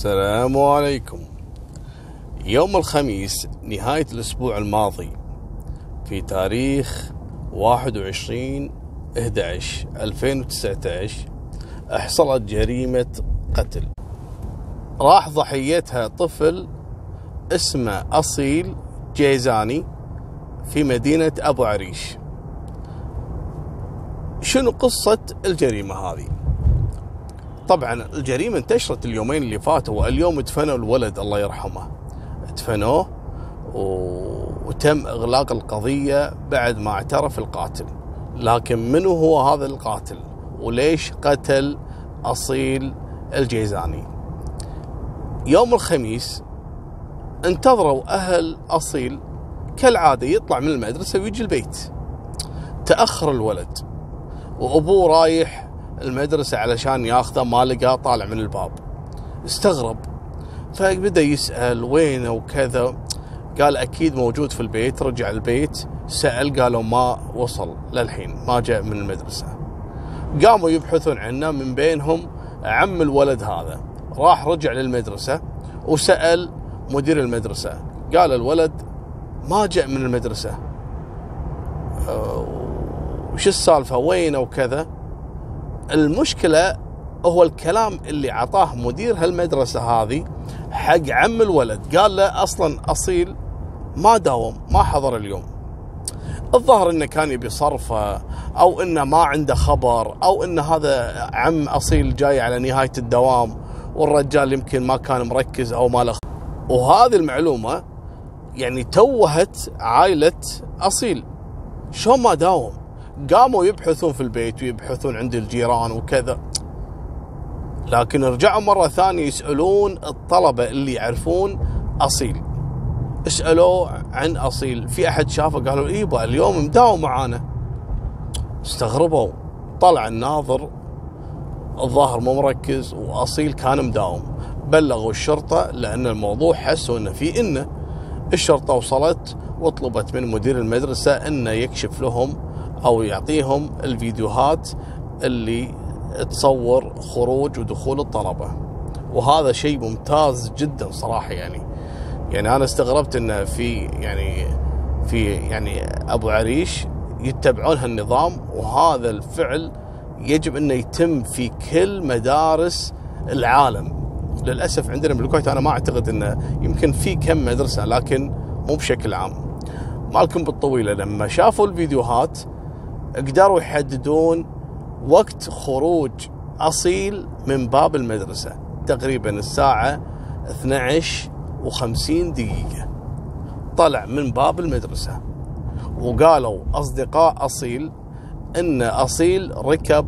السلام عليكم. يوم الخميس نهاية الأسبوع الماضي في تاريخ 21 11 2019 حصلت جريمة قتل. راح ضحيتها طفل اسمه أصيل جيزاني في مدينة أبو عريش. شنو قصة الجريمة هذه؟ طبعا الجريمة انتشرت اليومين اللي فاتوا واليوم دفنوا الولد الله يرحمه. دفنوه وتم إغلاق القضية بعد ما اعترف القاتل. لكن منو هو هذا القاتل؟ وليش قتل أصيل الجيزاني؟ يوم الخميس انتظروا أهل أصيل كالعادة يطلع من المدرسة ويجي البيت. تأخر الولد وأبوه رايح المدرسة علشان ياخذه ما لقاه طالع من الباب. استغرب. فبدأ يسأل وينه وكذا. قال أكيد موجود في البيت. رجع البيت سأل قالوا ما وصل للحين ما جاء من المدرسة. قاموا يبحثون عنه من بينهم عم الولد هذا. راح رجع للمدرسة وسأل مدير المدرسة. قال الولد ما جاء من المدرسة. وش السالفة؟ وينه وكذا. المشكلة هو الكلام اللي عطاه مدير هالمدرسة هذه حق عم الولد. قال له أصلا أصيل ما داوم ما حضر اليوم. الظاهر إنه كان يبي صرفه أو إنه ما عنده خبر أو إن هذا عم أصيل جاي على نهاية الدوام والرجال يمكن ما كان مركز أو ما له وهذه المعلومة يعني توهت عائلة أصيل. شلون ما داوم؟ قاموا يبحثون في البيت ويبحثون عند الجيران وكذا. لكن رجعوا مرة ثانية يسألون الطلبة اللي يعرفون أصيل. اسألوه عن أصيل. في أحد شافه قالوا إيبا اليوم مداوم معانا. استغربوا. طلع الناظر الظاهر مو مركز وأصيل كان مداوم. بلغوا الشرطة لأن الموضوع حسوا أنه في إنه الشرطة وصلت وطلبت من مدير المدرسة أنه يكشف لهم أو يعطيهم الفيديوهات اللي تصور خروج ودخول الطلبة. وهذا شيء ممتاز جدا صراحة يعني. يعني أنا استغربت انه في يعني في يعني أبو عريش يتبعون هالنظام وهذا الفعل يجب إنه يتم في كل مدارس العالم. للأسف عندنا بالكويت أنا ما أعتقد إنه يمكن في كم مدرسة لكن مو بشكل عام. مالكم بالطويلة لما شافوا الفيديوهات قدروا يحددون وقت خروج أصيل من باب المدرسة تقريبا الساعة 12 و50 دقيقة. طلع من باب المدرسة وقالوا أصدقاء أصيل أن أصيل ركب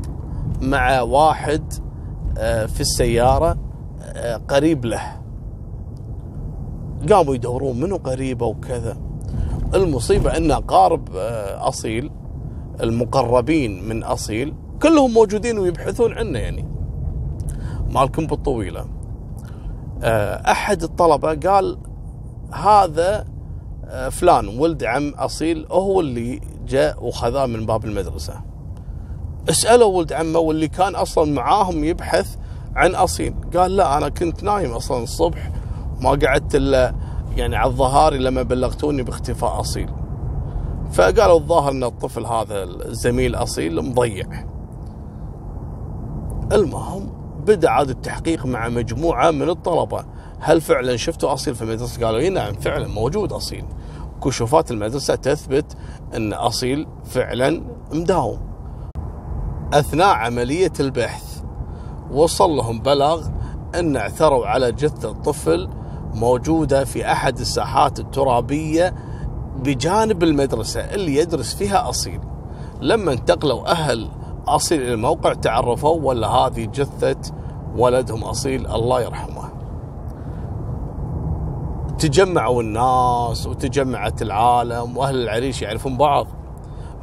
مع واحد آه، في السيارة آه، قريب له. قاموا يدورون منو قريبة وكذا. المصيبة أن قارب آه، أصيل المقربين من أصيل كلهم موجودين ويبحثون عنه يعني. مالكم بالطويلة. آه، أحد الطلبة قال هذا آه، فلان ولد عم أصيل هو اللي جاء وخذاه من باب المدرسة. اسألوا ولد عمه واللي كان أصلا معاهم يبحث عن أصيل. قال لا أنا كنت نايم أصلا الصبح ما قعدت إلا يعني على الظهاري لما بلغتوني باختفاء أصيل. فقالوا الظاهر إن الطفل هذا الزميل أصيل مضيع. المهم بدأ عاد التحقيق مع مجموعة من الطلبة. هل فعلا شفتوا أصيل في المدرسة؟ قالوا إي نعم فعلا موجود أصيل. كشوفات المدرسة تثبت إن أصيل فعلا مداوم. أثناء عملية البحث وصل لهم بلاغ إن اعثروا على جثة طفل موجودة في أحد الساحات الترابية بجانب المدرسة اللي يدرس فيها أصيل. لما انتقلوا أهل أصيل إلى الموقع تعرفوا ولا هذه جثة ولدهم أصيل الله يرحمه. تجمعوا الناس وتجمعت العالم وأهل العريش يعرفون بعض.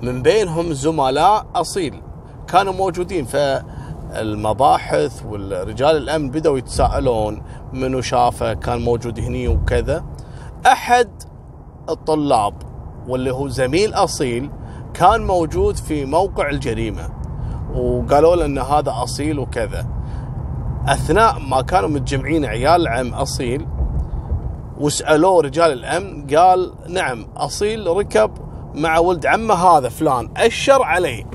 من بينهم زملاء أصيل كانوا موجودين. فالمباحث والرجال الأمن بدأوا يتساءلون منو شافه كان موجود هني وكذا. أحد الطلاب واللي هو زميل أصيل كان موجود في موقع الجريمة. وقالوا له إن هذا أصيل وكذا. أثناء ما كانوا متجمعين عيال عم أصيل وسألوه رجال الأمن قال نعم أصيل ركب مع ولد عمه هذا فلان أشر عليه.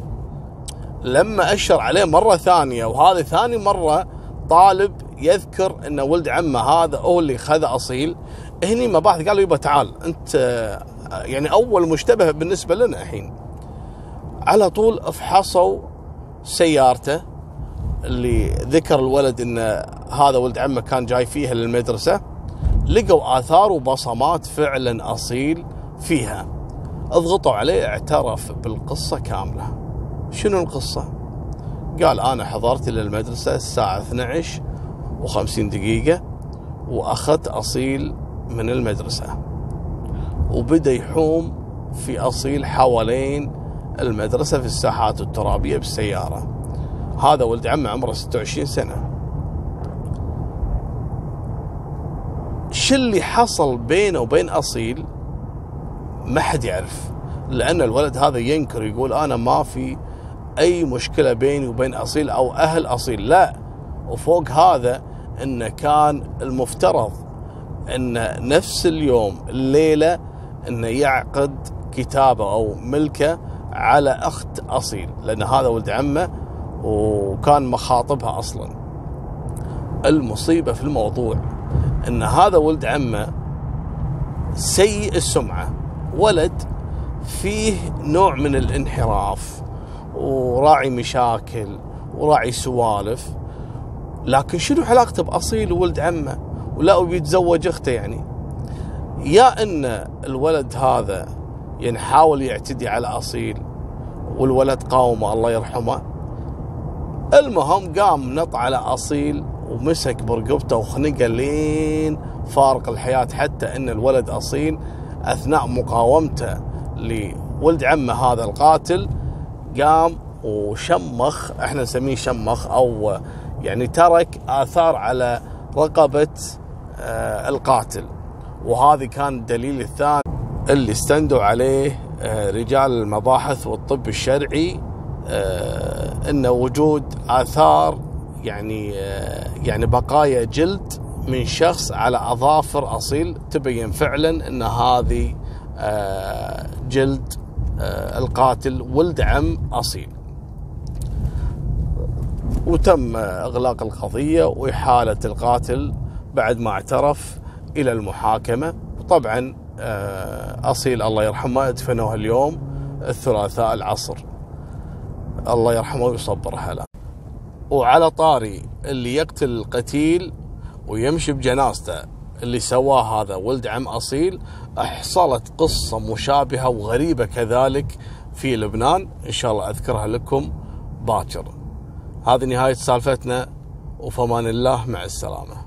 لما أشر عليه مرة ثانية وهذه ثاني مرة طالب يذكر إن ولد عمه هذا هو اللي خذ أصيل. هني بعد قالوا يبا تعال أنت يعني أول مشتبه بالنسبة لنا الحين. على طول أفحصوا سيارته اللي ذكر الولد إن هذا ولد عمه كان جاي فيها للمدرسة. لقوا آثار وبصمات فعلا أصيل فيها. اضغطوا عليه اعترف بالقصة كاملة. شنو القصة؟ قال أنا حضرت للمدرسة الساعة 12 و50 دقيقة وأخذت أصيل من المدرسة. وبدأ يحوم في أصيل حوالين المدرسة في الساحات الترابية بالسيارة. هذا ولد عمه عمره 26 سنة. شو اللي حصل بينه وبين أصيل ما حد يعرف لأن الولد هذا ينكر يقول أنا ما في أي مشكلة بيني وبين أصيل أو أهل أصيل لا. وفوق هذا إنه كان المفترض إن نفس اليوم الليلة انه يعقد كتابه أو ملكه على أخت أصيل لأن هذا ولد عمه وكان مخاطبها أصلا. المصيبة في الموضوع إن هذا ولد عمه سيء السمعة. ولد فيه نوع من الانحراف وراعي مشاكل وراعي سوالف. لكن شنو علاقته بأصيل وولد عمه؟ ولا وبيتزوج أخته يعني؟ يا إن الولد هذا يعني حاول يعتدي على أصيل والولد قاومه الله يرحمه. المهم قام نط على أصيل ومسك برقبته وخنقه لين فارق الحياة حتى إن الولد أصيل أثناء مقاومته لولد عمه هذا القاتل قام وشمخ إحنا نسميه شمخ أو يعني ترك آثار على رقبة آه، القاتل. وهذه كان الدليل الثاني اللي استندوا عليه آه، رجال المباحث والطب الشرعي آه، إن وجود آثار يعني يعني بقايا جلد من شخص على أظافر أصيل تبين فعلا إن هذه جلد القاتل ولد عم أصيل. وتم إغلاق القضية وإحالة القاتل بعد ما اعترف إلى المحاكمة. وطبعا آه، أصيل الله يرحمه أدفنوه اليوم الثلاثاء العصر. الله يرحمه ويصبر حاله وعلى طاري اللي يقتل القتيل ويمشي بجنازته اللي سواه هذا ولد عم أصيل حصلت قصة مشابهة وغريبة كذلك في لبنان. إن شاء الله أذكرها لكم باكر. هذه نهاية سالفتنا وفمان الله مع السلامة.